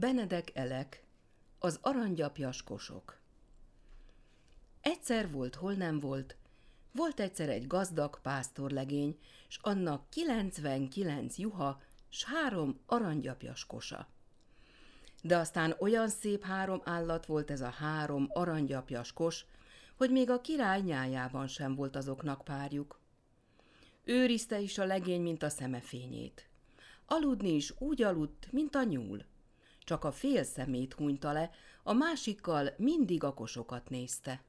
Benedek Elek, az aranygyapjas kosok. Egyszer volt, hol nem volt, volt egyszer egy gazdag pásztorlegény, s annak 99 juha, s három aranygyapjas kosa. De aztán olyan szép három állat volt ez a három aranygyapjas kos, hogy még a király nyájában sem volt azoknak párjuk. Őrizte is a legény, mint a szemefényét. Aludni is úgy aludt, mint a nyúl csak a fél szemét hunyta le, a másikkal mindig a kosokat nézte.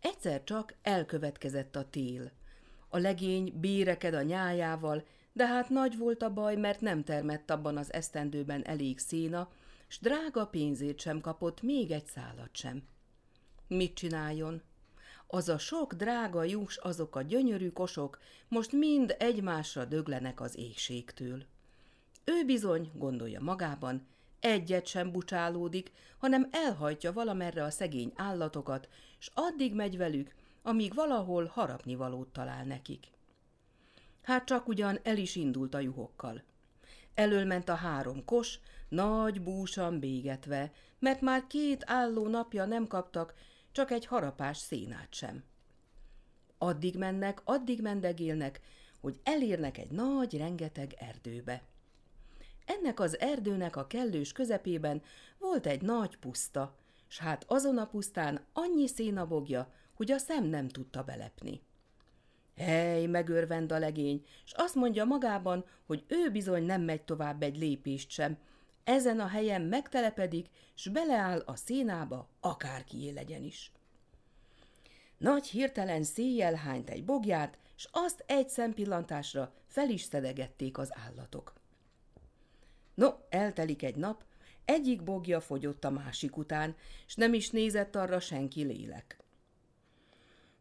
Egyszer csak elkövetkezett a tél. A legény béreked a nyájával, de hát nagy volt a baj, mert nem termett abban az esztendőben elég széna, s drága pénzét sem kapott, még egy szállat sem. Mit csináljon? Az a sok drága juhs, azok a gyönyörű kosok most mind egymásra döglenek az égségtől. Ő bizony, gondolja magában, egyet sem bucsálódik, hanem elhajtja valamerre a szegény állatokat, s addig megy velük, amíg valahol harapnivalót talál nekik. Hát csak ugyan el is indult a juhokkal. Elől ment a három kos, nagy búsan bégetve, mert már két álló napja nem kaptak, csak egy harapás szénát sem. Addig mennek, addig mendegélnek, hogy elérnek egy nagy, rengeteg erdőbe. Ennek az erdőnek a kellős közepében volt egy nagy puszta, s hát azon a pusztán annyi szénabogja, hogy a szem nem tudta belepni. Hely, megörvend a legény, s azt mondja magában, hogy ő bizony nem megy tovább egy lépést sem. Ezen a helyen megtelepedik, s beleáll a szénába, akárkié legyen is. Nagy hirtelen széjjel hányt egy bogját, s azt egy szempillantásra fel is szedegették az állatok. No, eltelik egy nap, egyik bogja fogyott a másik után, s nem is nézett arra senki lélek.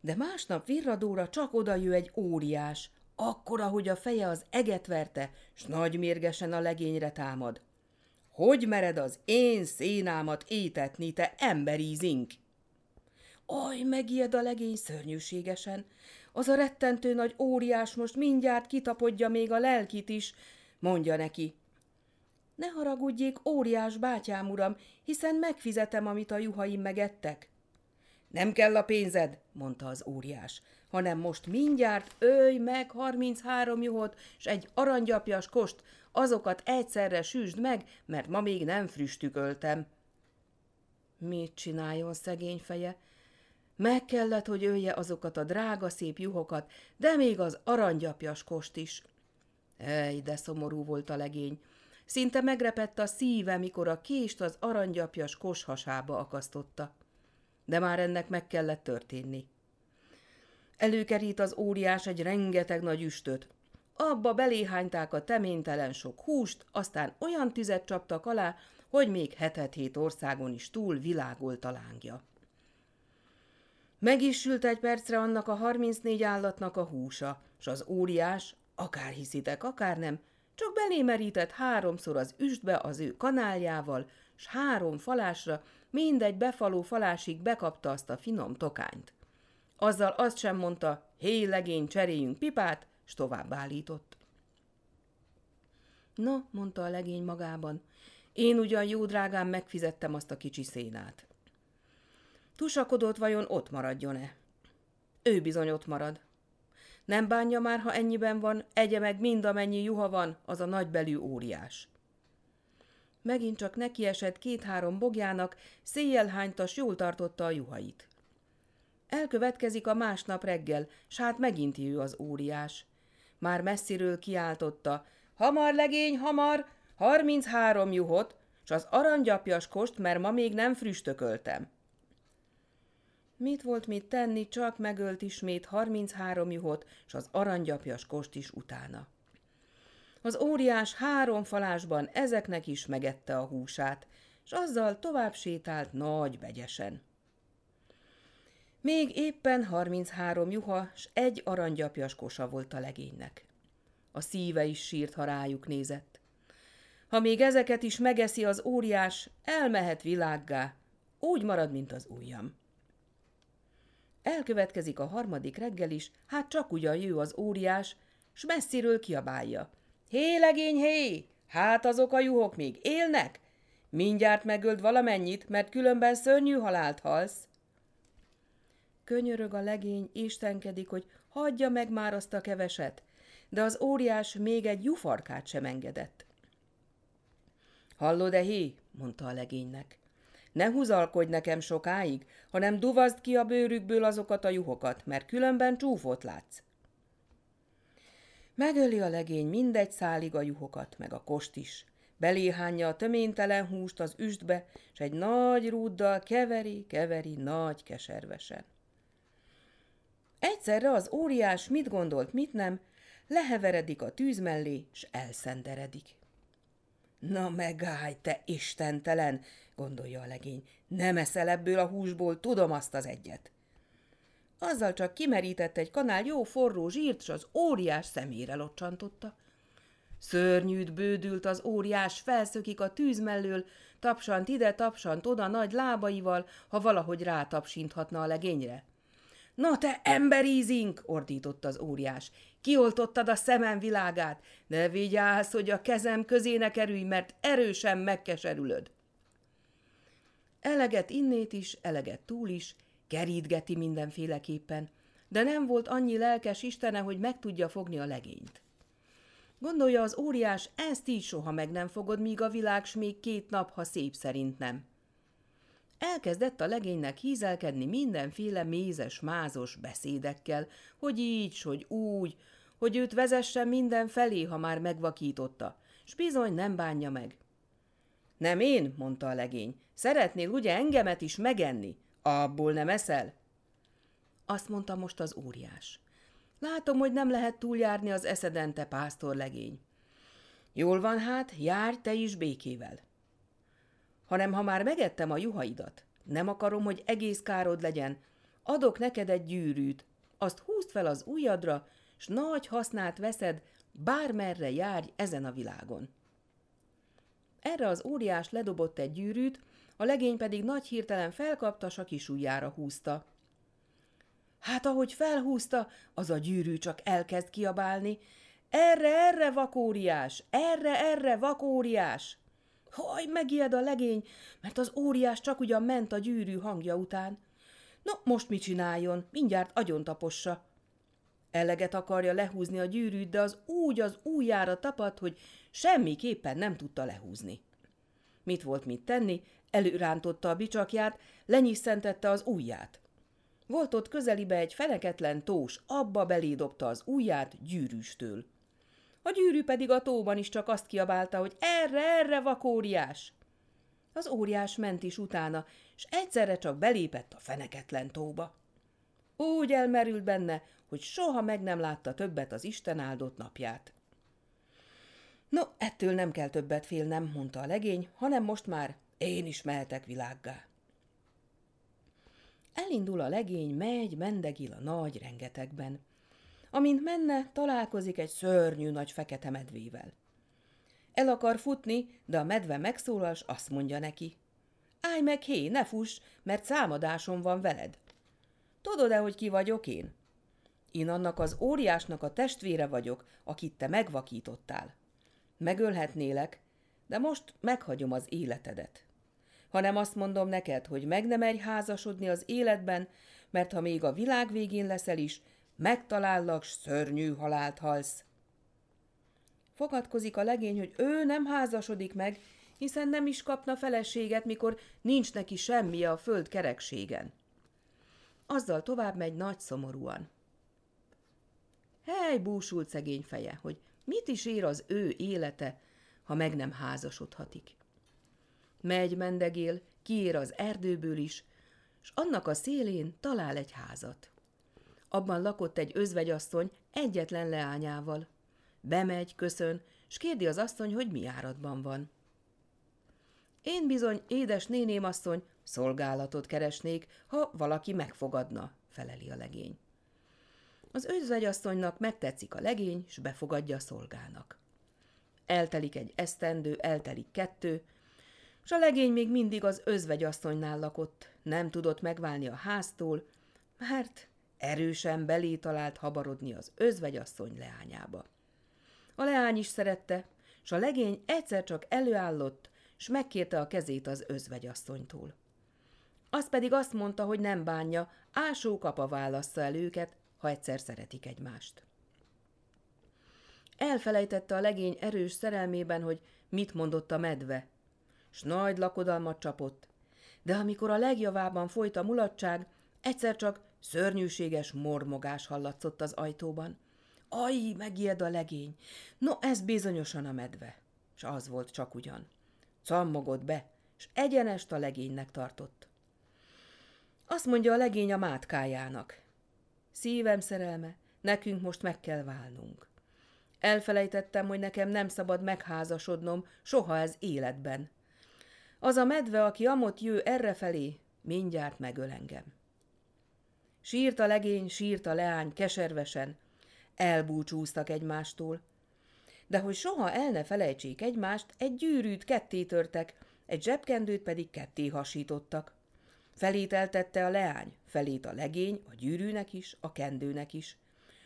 De másnap virradóra csak oda jő egy óriás, akkora, hogy a feje az eget verte, s nagy mérgesen a legényre támad. Hogy mered az én szénámat étetni, te emberi zink? Aj, megijed a legény szörnyűségesen. Az a rettentő nagy óriás most mindjárt kitapodja még a lelkit is, mondja neki. Ne haragudjék, óriás bátyám uram, hiszen megfizetem, amit a juhaim megettek. Nem kell a pénzed, mondta az óriás, hanem most mindjárt ölj meg harminchárom juhot, s egy aranygyapjas kost, azokat egyszerre süsd meg, mert ma még nem früstüköltem. Mit csináljon szegény feje? Meg kellett, hogy ölje azokat a drága szép juhokat, de még az aranygyapjas kost is. Ej, de szomorú volt a legény. Szinte megrepett a szíve, mikor a kést az aranygyapjas koshasába akasztotta. De már ennek meg kellett történni. Előkerít az óriás egy rengeteg nagy üstöt. Abba beléhányták a teménytelen sok húst, aztán olyan tüzet csaptak alá, hogy még hetet-hét országon is túl világolt a lángja. Meg is sült egy percre annak a 34 állatnak a húsa, s az óriás, akár hiszitek, akár nem, csak belémerített háromszor az üstbe az ő kanáljával, s három falásra, mindegy befaló falásig bekapta azt a finom tokányt. Azzal azt sem mondta, hé legény, cseréljünk pipát, s tovább állított. No, mondta a legény magában, én ugyan jó drágán megfizettem azt a kicsi szénát. Tusakodott vajon ott maradjon-e? Ő bizony ott marad. Nem bánja már, ha ennyiben van, egye meg mind amennyi juha van, az a nagybelű óriás. Megint csak nekiesett két-három bogjának, széjjel hánytas jól tartotta a juhait. Elkövetkezik a másnap reggel, s hát megint ő az óriás. Már messziről kiáltotta, hamar legény, hamar, harminchárom juhot, s az aranygyapjas kost, mert ma még nem früstököltem. Mit volt mit tenni, csak megölt ismét 33 juhot, s az aranygyapjas kost is utána. Az óriás három falásban ezeknek is megette a húsát, és azzal tovább sétált nagy begyesen. Még éppen 33 juha, s egy aranygyapjas kosa volt a legénynek. A szíve is sírt, ha rájuk nézett. Ha még ezeket is megeszi az óriás, elmehet világgá, úgy marad, mint az ujjam. Elkövetkezik a harmadik reggel is, hát csak ugyan jő az óriás, s messziről kiabálja. Hé, legény, hé! Hát azok a juhok még élnek? Mindjárt megöld valamennyit, mert különben szörnyű halált halsz. Könyörög a legény, istenkedik, hogy hagyja meg már azt a keveset, de az óriás még egy jufarkát sem engedett. Hallod-e, hé? mondta a legénynek. Ne húzalkodj nekem sokáig, hanem duvazd ki a bőrükből azokat a juhokat, mert különben csúfot látsz. Megöli a legény mindegy szálig a juhokat, meg a kost is. Beléhányja a töménytelen húst az üstbe, és egy nagy rúddal keveri, keveri nagy keservesen. Egyszerre az óriás mit gondolt, mit nem, leheveredik a tűz mellé, s elszenderedik. Na megállj, te istentelen, gondolja a legény, nem eszel ebből a húsból, tudom azt az egyet. Azzal csak kimerített egy kanál jó forró zsírt, s az óriás szemére locsantotta. Szörnyűt bődült az óriás, felszökik a tűz mellől, tapsant ide, tapsant oda nagy lábaival, ha valahogy rátapsinthatna a legényre. Na te emberízink, ordított az óriás. Kioltottad a szemem világát, de vigyázz, hogy a kezem közé ne kerülj, mert erősen megkeserülöd. Eleget innét is, eleget túl is, kerítgeti mindenféleképpen, de nem volt annyi lelkes istene, hogy meg tudja fogni a legényt. Gondolja az óriás, ezt így soha meg nem fogod, míg a világ s még két nap, ha szép szerint nem. Elkezdett a legénynek hízelkedni mindenféle mézes, mázos beszédekkel, hogy így, hogy úgy, hogy őt vezesse minden felé, ha már megvakította, s bizony nem bánja meg. Nem én, mondta a legény, szeretnél ugye engemet is megenni? Abból nem eszel? Azt mondta most az óriás. Látom, hogy nem lehet túljárni az eszeden, te pásztorlegény. Jól van hát, járj te is békével hanem ha már megettem a juhaidat, nem akarom, hogy egész károd legyen, adok neked egy gyűrűt, azt húzd fel az ujjadra, s nagy hasznát veszed, bármerre járj ezen a világon. Erre az óriás ledobott egy gyűrűt, a legény pedig nagy hirtelen felkapta, s a kis ujjára húzta. Hát ahogy felhúzta, az a gyűrű csak elkezd kiabálni. Erre, erre, vakóriás! Erre, erre, vakóriás! Haj, megijed a legény, mert az óriás csak ugyan ment a gyűrű hangja után. No, most mit csináljon? Mindjárt agyon tapossa. Eleget akarja lehúzni a gyűrűt, de az úgy az ujjára tapadt, hogy semmiképpen nem tudta lehúzni. Mit volt mit tenni? Előrántotta a bicsakját, lenyisszentette az ujját. Volt ott közelibe egy feneketlen tós, abba belédobta az ujját gyűrűstől. A gyűrű pedig a tóban is csak azt kiabálta, hogy erre, erre, vakóriás! Az óriás ment is utána, és egyszerre csak belépett a feneketlen tóba. Úgy elmerült benne, hogy soha meg nem látta többet az Isten áldott napját. No, ettől nem kell többet félnem, mondta a legény, hanem most már én is mehetek világgá. Elindul a legény, megy, mendegil a nagy rengetegben. Amint menne, találkozik egy szörnyű nagy fekete medvével. El akar futni, de a medve megszólal, s azt mondja neki. Állj meg, hé, ne fuss, mert számadásom van veled. Tudod-e, hogy ki vagyok én? Én annak az óriásnak a testvére vagyok, akit te megvakítottál. Megölhetnélek, de most meghagyom az életedet. Hanem azt mondom neked, hogy meg nem merj házasodni az életben, mert ha még a világ végén leszel is, megtalállak, szörnyű halált halsz. Fogadkozik a legény, hogy ő nem házasodik meg, hiszen nem is kapna feleséget, mikor nincs neki semmi a föld kerekségen. Azzal tovább megy nagy szomorúan. Hely, búsult szegény feje, hogy mit is ér az ő élete, ha meg nem házasodhatik. Megy, mendegél, kiér az erdőből is, s annak a szélén talál egy házat. Abban lakott egy özvegyasszony egyetlen leányával. Bemegy, köszön, s kérdi az asszony, hogy mi áradban van. Én bizony, édes néném asszony, szolgálatot keresnék, ha valaki megfogadna, feleli a legény. Az özvegyasszonynak megtetszik a legény, s befogadja a szolgának. Eltelik egy esztendő, eltelik kettő, s a legény még mindig az özvegyasszonynál lakott, nem tudott megválni a háztól, mert Erősen belé talált habarodni az özvegyasszony leányába. A leány is szerette, s a legény egyszer csak előállott, s megkérte a kezét az özvegyasszonytól. Az pedig azt mondta, hogy nem bánja, ásó kapa válassza el őket, ha egyszer szeretik egymást. Elfelejtette a legény erős szerelmében, hogy mit mondott a medve, s nagy lakodalmat csapott, de amikor a legjavában folyt a mulatság, egyszer csak szörnyűséges mormogás hallatszott az ajtóban. Aj, megijed a legény! No, ez bizonyosan a medve. S az volt csak ugyan. Cammogott be, s egyenest a legénynek tartott. Azt mondja a legény a mátkájának. Szívem szerelme, nekünk most meg kell válnunk. Elfelejtettem, hogy nekem nem szabad megházasodnom soha ez életben. Az a medve, aki amott jő errefelé, mindjárt megöl engem. Sírt a legény, sírt a leány keservesen, elbúcsúztak egymástól. De hogy soha el ne felejtsék egymást, egy gyűrűt ketté törtek, egy zsebkendőt pedig ketté hasítottak. Felét eltette a leány, felét a legény, a gyűrűnek is, a kendőnek is,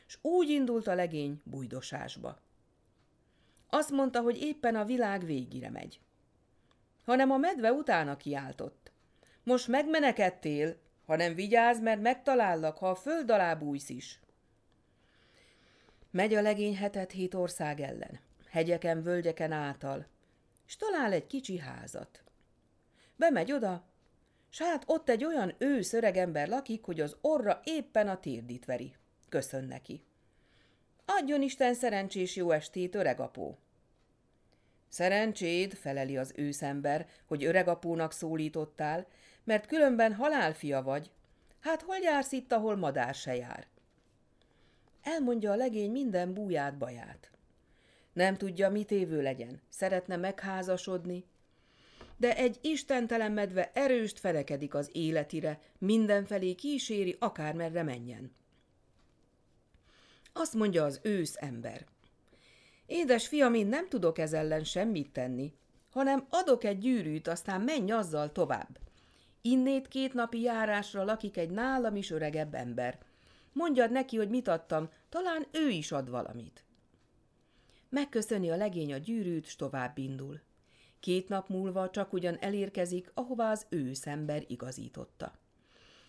és úgy indult a legény bujdosásba. Azt mondta, hogy éppen a világ végire megy. Hanem a medve utána kiáltott. Most megmenekedtél, hanem vigyázz, mert megtalállak, ha a föld alá bújsz is. Megy a legény hetet hét ország ellen, hegyeken, völgyeken által, és talál egy kicsi házat. Bemegy oda, s hát ott egy olyan ősz ember lakik, hogy az orra éppen a térdit veri. Köszön neki. Adjon Isten szerencsés jó estét, öregapó! Szerencséd, feleli az őszember, hogy öregapónak szólítottál, mert különben halálfia vagy. Hát hol jársz itt, ahol madár se jár? Elmondja a legény minden búját baját. Nem tudja, mit évő legyen, szeretne megházasodni, de egy istentelen medve erőst felekedik az életire, mindenfelé kíséri, akármerre menjen. Azt mondja az ősz ember. Édes fiam, én nem tudok ez ellen semmit tenni, hanem adok egy gyűrűt, aztán menj azzal tovább. Innét két napi járásra lakik egy nálam is öregebb ember. Mondjad neki, hogy mit adtam, talán ő is ad valamit. Megköszöni a legény a gyűrűt, s tovább indul. Két nap múlva csak ugyan elérkezik, ahová az őszember igazította.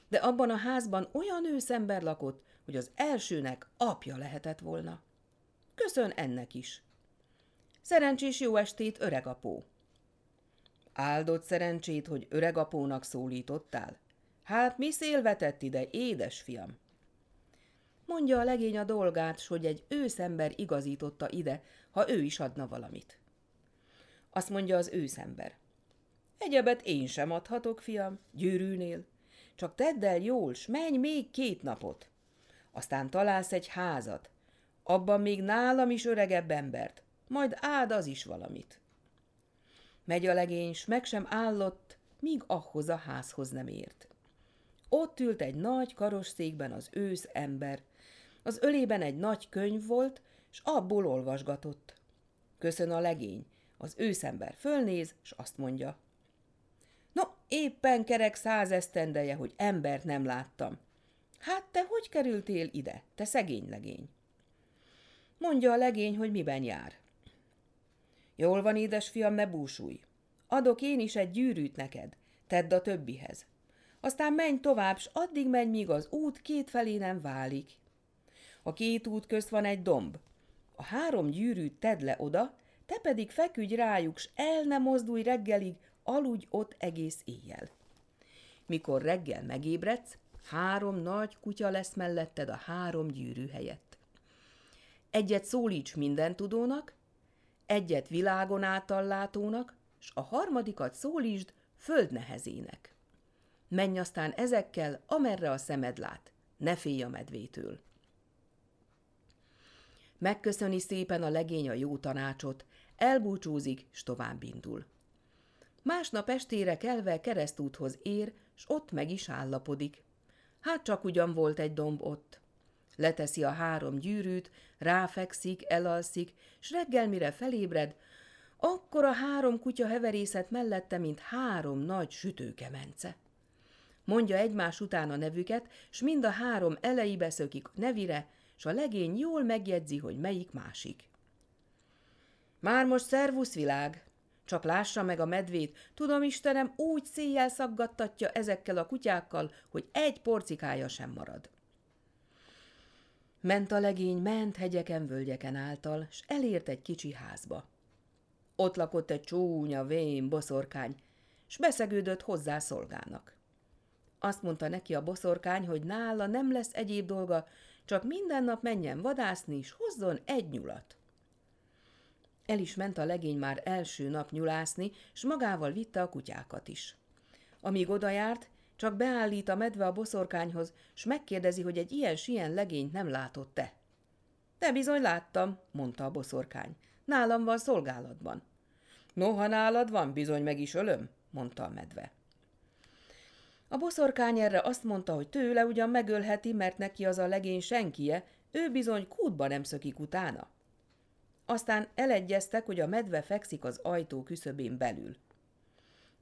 De abban a házban olyan őszember lakott, hogy az elsőnek apja lehetett volna. Köszön ennek is. Szerencsés jó estét, öregapó! Áldott szerencsét, hogy öregapónak szólítottál? Hát mi szélvetett ide, édes fiam? Mondja a legény a dolgát, s hogy egy őszember igazította ide, ha ő is adna valamit. Azt mondja az őszember. Egyebet én sem adhatok, fiam, gyűrűnél. Csak tedd el jól, s menj még két napot. Aztán találsz egy házat. Abban még nálam is öregebb embert. Majd áld az is valamit. Megy a legény, s meg sem állott, míg ahhoz a házhoz nem ért. Ott ült egy nagy karosszékben az ősz ember. Az ölében egy nagy könyv volt, s abból olvasgatott. Köszön a legény, az őszember fölnéz, s azt mondja. No, éppen kerek száz esztendeje, hogy embert nem láttam. Hát te hogy kerültél ide, te szegény legény? Mondja a legény, hogy miben jár. Jól van, édesfiam, ne búsulj. Adok én is egy gyűrűt neked, tedd a többihez. Aztán menj tovább, s addig menj, míg az út két felé nem válik. A két út közt van egy domb. A három gyűrűt tedd le oda, te pedig feküdj rájuk, s el ne mozdulj reggelig, aludj ott egész éjjel. Mikor reggel megébredsz, három nagy kutya lesz melletted a három gyűrű helyett. Egyet szólíts minden tudónak, egyet világon látónak, s a harmadikat szólítsd földnehezének. Menj aztán ezekkel, amerre a szemed lát, ne félj a medvétől. Megköszöni szépen a legény a jó tanácsot, elbúcsúzik, s tovább indul. Másnap estére kelve keresztúthoz ér, s ott meg is állapodik. Hát csak ugyan volt egy domb ott. Leteszi a három gyűrűt, ráfekszik, elalszik, s reggel mire felébred, akkor a három kutya heverészet mellette, mint három nagy sütőkemence. Mondja egymás után a nevüket, s mind a három elejébe szökik a nevire, s a legény jól megjegyzi, hogy melyik másik. Már most szervusz világ! Csak lássa meg a medvét, tudom Istenem, úgy széjjel szaggattatja ezekkel a kutyákkal, hogy egy porcikája sem marad. Ment a legény, ment hegyeken, völgyeken által, s elért egy kicsi házba. Ott lakott egy csúnya, vén boszorkány, s beszegődött hozzá szolgának. Azt mondta neki a boszorkány, hogy nála nem lesz egyéb dolga, csak minden nap menjen vadászni, és hozzon egy nyulat. El is ment a legény már első nap nyulászni, s magával vitte a kutyákat is. Amíg odajárt, csak beállít a medve a boszorkányhoz, s megkérdezi, hogy egy ilyen sien legényt nem látott-e. De bizony láttam, mondta a boszorkány. Nálam van szolgálatban. Noha nálad van, bizony meg is ölöm, mondta a medve. A boszorkány erre azt mondta, hogy tőle ugyan megölheti, mert neki az a legény senkie, ő bizony kútba nem szökik utána. Aztán elegyeztek, hogy a medve fekszik az ajtó küszöbén belül.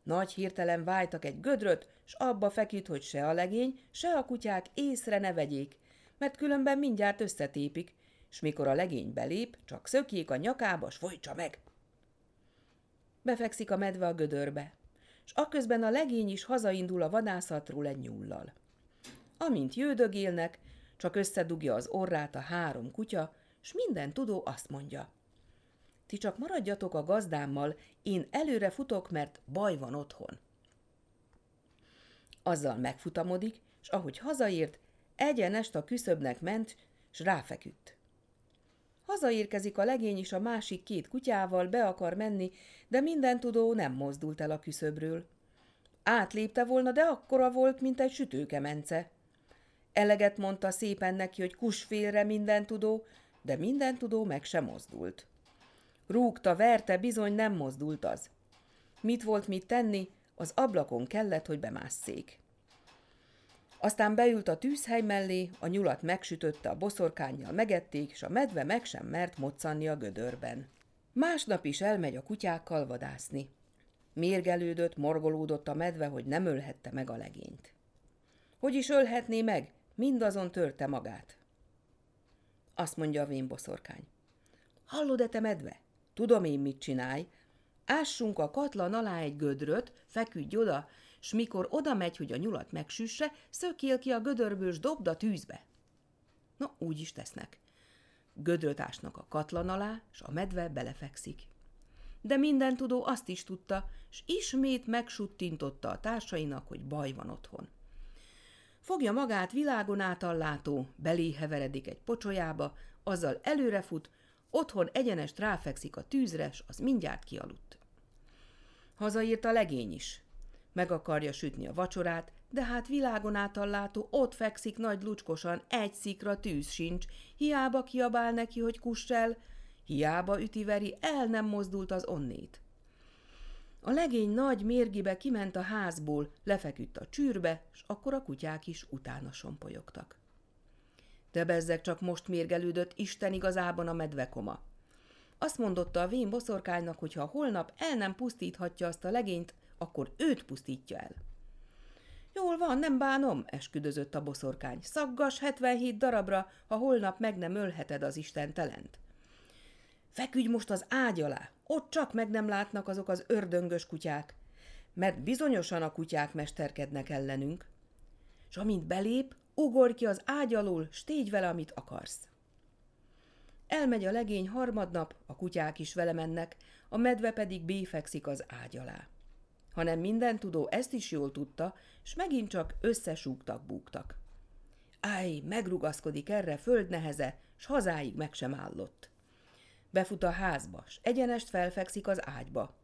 Nagy hirtelen vájtak egy gödröt, s abba feküdt, hogy se a legény, se a kutyák észre ne vegyék, mert különben mindjárt összetépik, s mikor a legény belép, csak szökjék a nyakába, s folytsa meg. Befekszik a medve a gödörbe, s aközben a legény is hazaindul a vadászatról egy nyullal. Amint jödögélnek, csak összedugja az orrát a három kutya, s minden tudó azt mondja. Ti csak maradjatok a gazdámmal, én előre futok, mert baj van otthon. Azzal megfutamodik, s ahogy hazaért, egyenest a küszöbnek ment, s ráfeküdt. Hazaérkezik a legény is a másik két kutyával, be akar menni, de minden tudó nem mozdult el a küszöbről. Átlépte volna, de akkora volt, mint egy sütőkemence. Eleget mondta szépen neki, hogy kusfélre minden tudó, de minden tudó meg sem mozdult. Rúgta, verte, bizony nem mozdult az. Mit volt mit tenni, az ablakon kellett, hogy bemásszék. Aztán beült a tűzhely mellé, a nyulat megsütötte, a boszorkányjal megették, és a medve meg sem mert moccanni a gödörben. Másnap is elmegy a kutyákkal vadászni. Mérgelődött, morgolódott a medve, hogy nem ölhette meg a legényt. Hogy is ölhetné meg? Mindazon törte magát. Azt mondja a vén boszorkány. Hallod-e te medve? Tudom én, mit csinálj. Ássunk a katlan alá egy gödröt, feküdj oda, s mikor oda megy, hogy a nyulat megsüsse, szökél ki a gödörből, s dobd a tűzbe. Na, úgy is tesznek. Gödröt ásnak a katlan alá, s a medve belefekszik. De minden tudó azt is tudta, s ismét megsuttintotta a társainak, hogy baj van otthon. Fogja magát világon átallátó, belé heveredik egy pocsolyába, azzal előrefut, Otthon egyenest ráfekszik a tűzre, s az mindjárt kialudt. Hazaírt a legény is. Meg akarja sütni a vacsorát, de hát világon átallátó ott fekszik nagy lucskosan, egy szikra tűz sincs, hiába kiabál neki, hogy kuss hiába ütiveri, el nem mozdult az onnét. A legény nagy mérgibe kiment a házból, lefeküdt a csűrbe, s akkor a kutyák is utána sompolyogtak. De bezzek csak most mérgelődött Isten igazában a medvekoma. Azt mondotta a vén boszorkánynak, hogy ha holnap el nem pusztíthatja azt a legényt, akkor őt pusztítja el. Jól van, nem bánom, esküdözött a boszorkány. Szaggas 77 darabra, ha holnap meg nem ölheted az Isten telent. Feküdj most az ágy alá, ott csak meg nem látnak azok az ördöngös kutyák, mert bizonyosan a kutyák mesterkednek ellenünk. És amint belép, Ugorj ki az ágy alól, s vele, amit akarsz. Elmegy a legény harmadnap, a kutyák is vele mennek, a medve pedig béfekszik az ágy alá. Hanem minden tudó ezt is jól tudta, s megint csak összesúgtak, búgtak. Áj, megrugaszkodik erre földneheze, s hazáig meg sem állott. Befut a házba, s egyenest felfekszik az ágyba.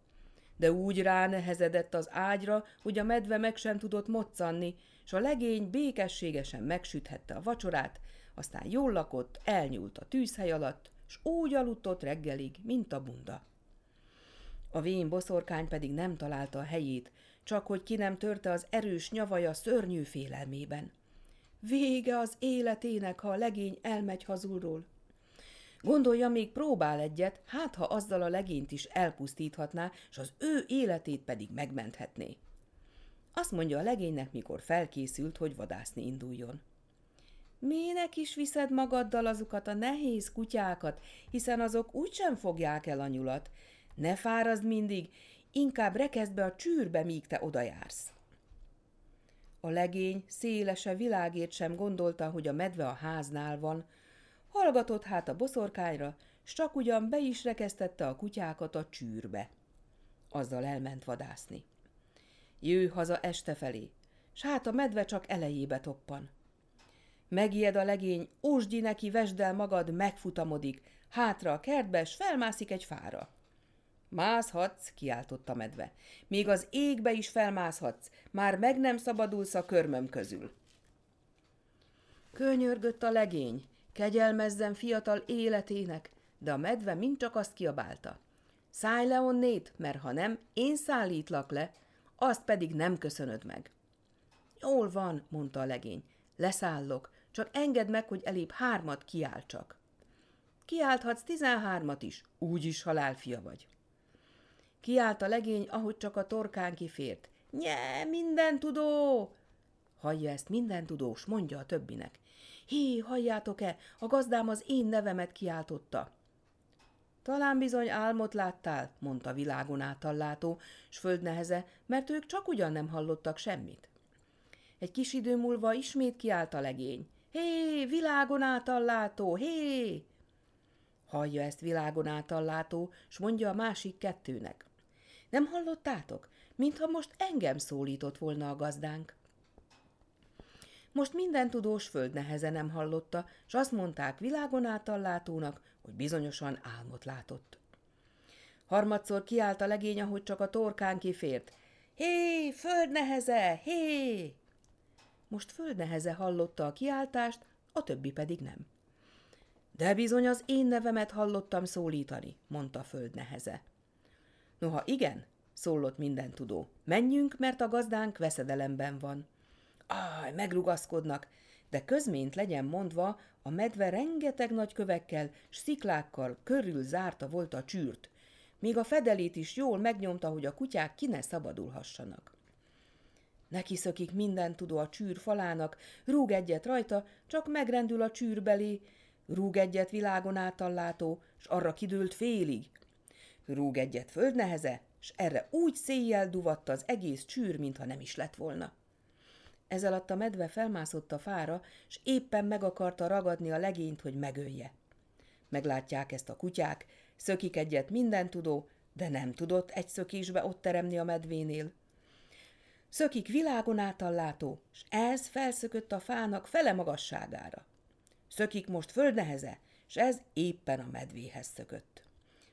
De úgy ránehezedett az ágyra, hogy a medve meg sem tudott moccanni, s a legény békességesen megsüthette a vacsorát, aztán jól lakott, elnyúlt a tűzhely alatt, s úgy aludt ott reggelig, mint a bunda. A vén boszorkány pedig nem találta a helyét, csak hogy ki nem törte az erős nyavaja szörnyű félelmében. Vége az életének, ha a legény elmegy hazulról. Gondolja, még próbál egyet, hát ha azzal a legényt is elpusztíthatná, s az ő életét pedig megmenthetné. Azt mondja a legénynek, mikor felkészült, hogy vadászni induljon. Minek is viszed magaddal azokat a nehéz kutyákat, hiszen azok úgysem fogják el a nyulat. Ne fárazd mindig, inkább rekezd be a csűrbe, míg te odajársz. A legény szélese világét sem gondolta, hogy a medve a háznál van. Hallgatott hát a boszorkányra, s csak ugyan be is rekesztette a kutyákat a csűrbe. Azzal elment vadászni. Jő haza este felé, s hát a medve csak elejébe toppan. Megijed a legény, ósdi neki, vesd el magad, megfutamodik, hátra a kertbe, s felmászik egy fára. Mászhatsz, kiáltott a medve. Még az égbe is felmászhatsz, már meg nem szabadulsz a körmöm közül. Könyörgött a legény, kegyelmezzen fiatal életének, de a medve mind csak azt kiabálta. Szállj le onnét, mert ha nem, én szállítlak le, azt pedig nem köszönöd meg. Jól van, mondta a legény, leszállok, csak engedd meg, hogy elébb hármat kiáll csak. Kiálthatsz tizenhármat is, úgyis halálfia vagy. Kiállt a legény, ahogy csak a torkán kifért. Nye, minden tudó! Hallja ezt minden tudós, mondja a többinek. Hé, halljátok-e, a gazdám az én nevemet kiáltotta. Talán bizony álmot láttál, mondta világon átallátó, s földneheze, mert ők csak ugyan nem hallottak semmit. Egy kis idő múlva ismét kiállt a legény. Hé, világon átallátó, hé! Hallja ezt világon átallátó, s mondja a másik kettőnek. Nem hallottátok? Mintha most engem szólított volna a gazdánk. Most minden tudós föld neheze nem hallotta, s azt mondták világon átallátónak, hogy bizonyosan álmot látott. Harmadszor kiállt a legény, ahogy csak a torkán kifért. Hé, földneheze, hé! Most földneheze hallotta a kiáltást, a többi pedig nem. De bizony az én nevemet hallottam szólítani, mondta földneheze. Noha igen, szólott minden tudó. Menjünk, mert a gazdánk veszedelemben van. Áj, megrugaszkodnak, de közmént legyen mondva, a medve rengeteg nagy kövekkel s sziklákkal körül zárta volt a csűrt, míg a fedelét is jól megnyomta, hogy a kutyák ki ne szabadulhassanak. Neki szökik minden tudó a csűr falának, rúg egyet rajta, csak megrendül a csűr belé, rúg egyet világon átallátó, s arra kidőlt félig. Rúg egyet földneheze, s erre úgy széjjel duvatta az egész csűr, mintha nem is lett volna. Ez alatt a medve felmászott a fára, s éppen meg akarta ragadni a legényt, hogy megölje. Meglátják ezt a kutyák, szökik egyet minden tudó, de nem tudott egy szökésbe ott teremni a medvénél. Szökik világon átallátó, s ez felszökött a fának fele magasságára. Szökik most földneheze, s ez éppen a medvéhez szökött.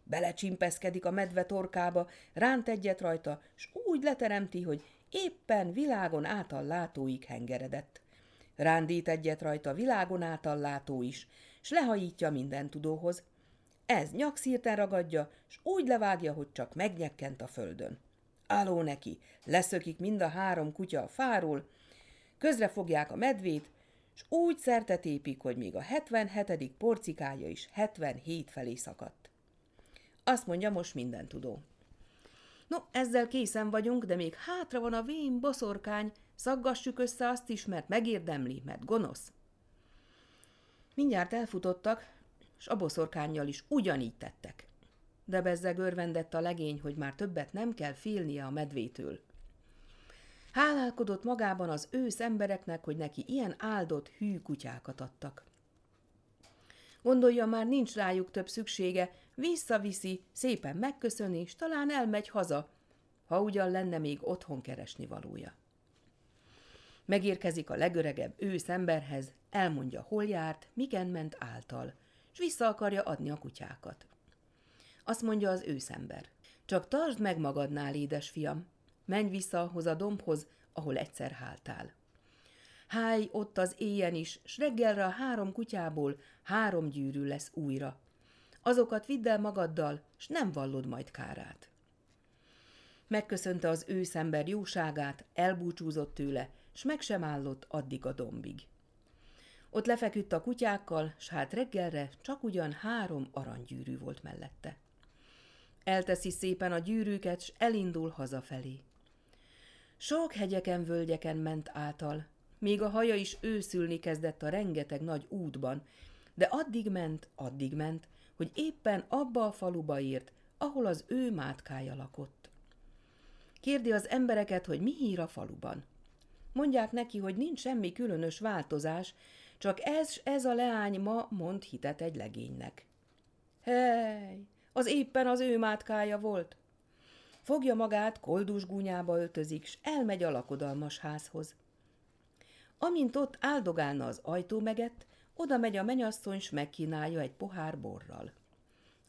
Belecsimpeszkedik a medve torkába, ránt egyet rajta, s úgy leteremti, hogy éppen világon által látóig hengeredett. Rándít egyet rajta világon által látó is, s lehajítja minden tudóhoz. Ez nyakszírten ragadja, s úgy levágja, hogy csak megnyekkent a földön. Áló neki, leszökik mind a három kutya a fáról, közre fogják a medvét, s úgy szertetépik, hogy még a 77. porcikája is 77 felé szakadt. Azt mondja most minden tudó. No, ezzel készen vagyunk, de még hátra van a vén boszorkány, szaggassuk össze azt is, mert megérdemli, mert gonosz. Mindjárt elfutottak, s a boszorkányjal is ugyanígy tettek. De bezzeg örvendett a legény, hogy már többet nem kell félnie a medvétől. Hálálkodott magában az ősz embereknek, hogy neki ilyen áldott hű kutyákat adtak. Gondolja, már nincs rájuk több szüksége, visszaviszi, szépen megköszöni, és talán elmegy haza, ha ugyan lenne még otthon keresni valója. Megérkezik a legöregebb ősz emberhez, elmondja, hol járt, miken ment által, és vissza akarja adni a kutyákat. Azt mondja az őszember, csak tartsd meg magadnál, édes fiam, menj vissza ahhoz a dombhoz, ahol egyszer háltál. Háj ott az éjjen is, s reggelre a három kutyából három gyűrű lesz újra. Azokat vidd el magaddal, s nem vallod majd kárát. Megköszönte az őszember jóságát, elbúcsúzott tőle, s meg sem állott addig a dombig. Ott lefeküdt a kutyákkal, s hát reggelre csak ugyan három aranygyűrű volt mellette. Elteszi szépen a gyűrűket, s elindul hazafelé. Sok hegyeken, völgyeken ment által, még a haja is őszülni kezdett a rengeteg nagy útban, de addig ment, addig ment, hogy éppen abba a faluba ért, ahol az ő mátkája lakott. Kérdi az embereket, hogy mi hír a faluban. Mondják neki, hogy nincs semmi különös változás, csak ez, ez a leány ma mond hitet egy legénynek. Hely, az éppen az ő mátkája volt. Fogja magát, koldus gúnyába öltözik, s elmegy a lakodalmas házhoz. Amint ott áldogálna az ajtó megett, oda megy a menyasszony, s megkínálja egy pohár borral.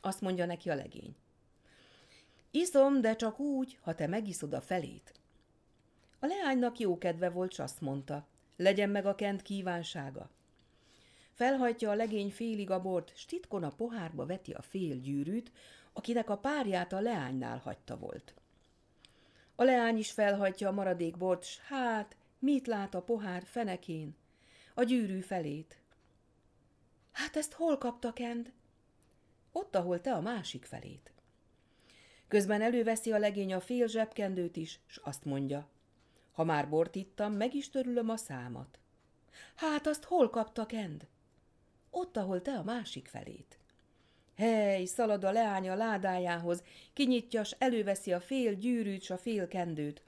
Azt mondja neki a legény. Iszom, de csak úgy, ha te megiszod a felét. A leánynak jó kedve volt, s azt mondta, legyen meg a kent kívánsága. Felhajtja a legény félig a bort, s titkon a pohárba veti a fél gyűrűt, akinek a párját a leánynál hagyta volt. A leány is felhajtja a maradék bort, s hát, mit lát a pohár fenekén? A gyűrű felét. Hát ezt hol kapta Kend? Ott, ahol te a másik felét. Közben előveszi a legény a fél zsebkendőt is, s azt mondja, ha már bort ittam, meg is törülöm a számat. Hát azt hol kapta Kend? Ott, ahol te a másik felét. Hely, szalad a leány a ládájához, kinyitja, s előveszi a fél gyűrűt, s a fél kendőt.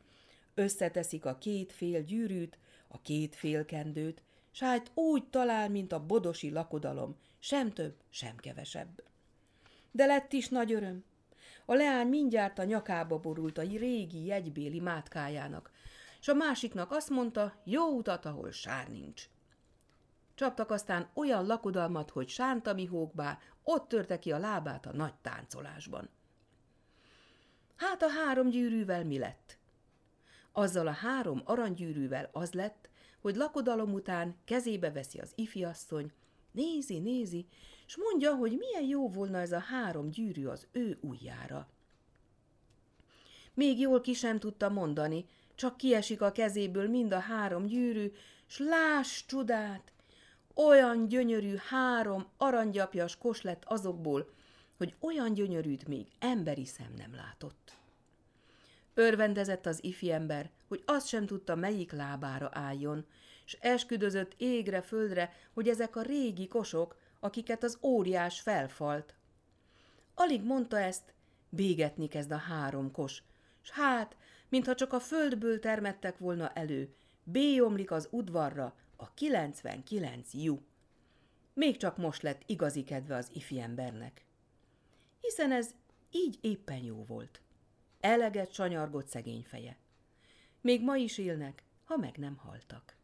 Összeteszik a két fél gyűrűt, a két fél kendőt, s hát úgy talál, mint a bodosi lakodalom, sem több, sem kevesebb. De lett is nagy öröm. A leány mindjárt a nyakába borult a régi jegybéli mátkájának, s a másiknak azt mondta, jó utat, ahol sár nincs. Csaptak aztán olyan lakodalmat, hogy sánta mihókbá, ott törte ki a lábát a nagy táncolásban. Hát a három gyűrűvel mi lett? Azzal a három aranygyűrűvel az lett, hogy lakodalom után kezébe veszi az ifiasszony, nézi, nézi, s mondja, hogy milyen jó volna ez a három gyűrű az ő ujjára. Még jól ki sem tudta mondani, csak kiesik a kezéből mind a három gyűrű, s láss csodát! Olyan gyönyörű három aranygyapjas kos lett azokból, hogy olyan gyönyörűt még emberi szem nem látott. Örvendezett az ember, hogy azt sem tudta, melyik lábára álljon, s esküdözött égre, földre, hogy ezek a régi kosok, akiket az óriás felfalt. Alig mondta ezt, bégetni kezd a három kos, s hát, mintha csak a földből termettek volna elő, bélyomlik az udvarra a 99 jú. Még csak most lett igazi kedve az embernek. Hiszen ez így éppen jó volt. Eleget sanyargott szegény feje. Még ma is élnek, ha meg nem haltak.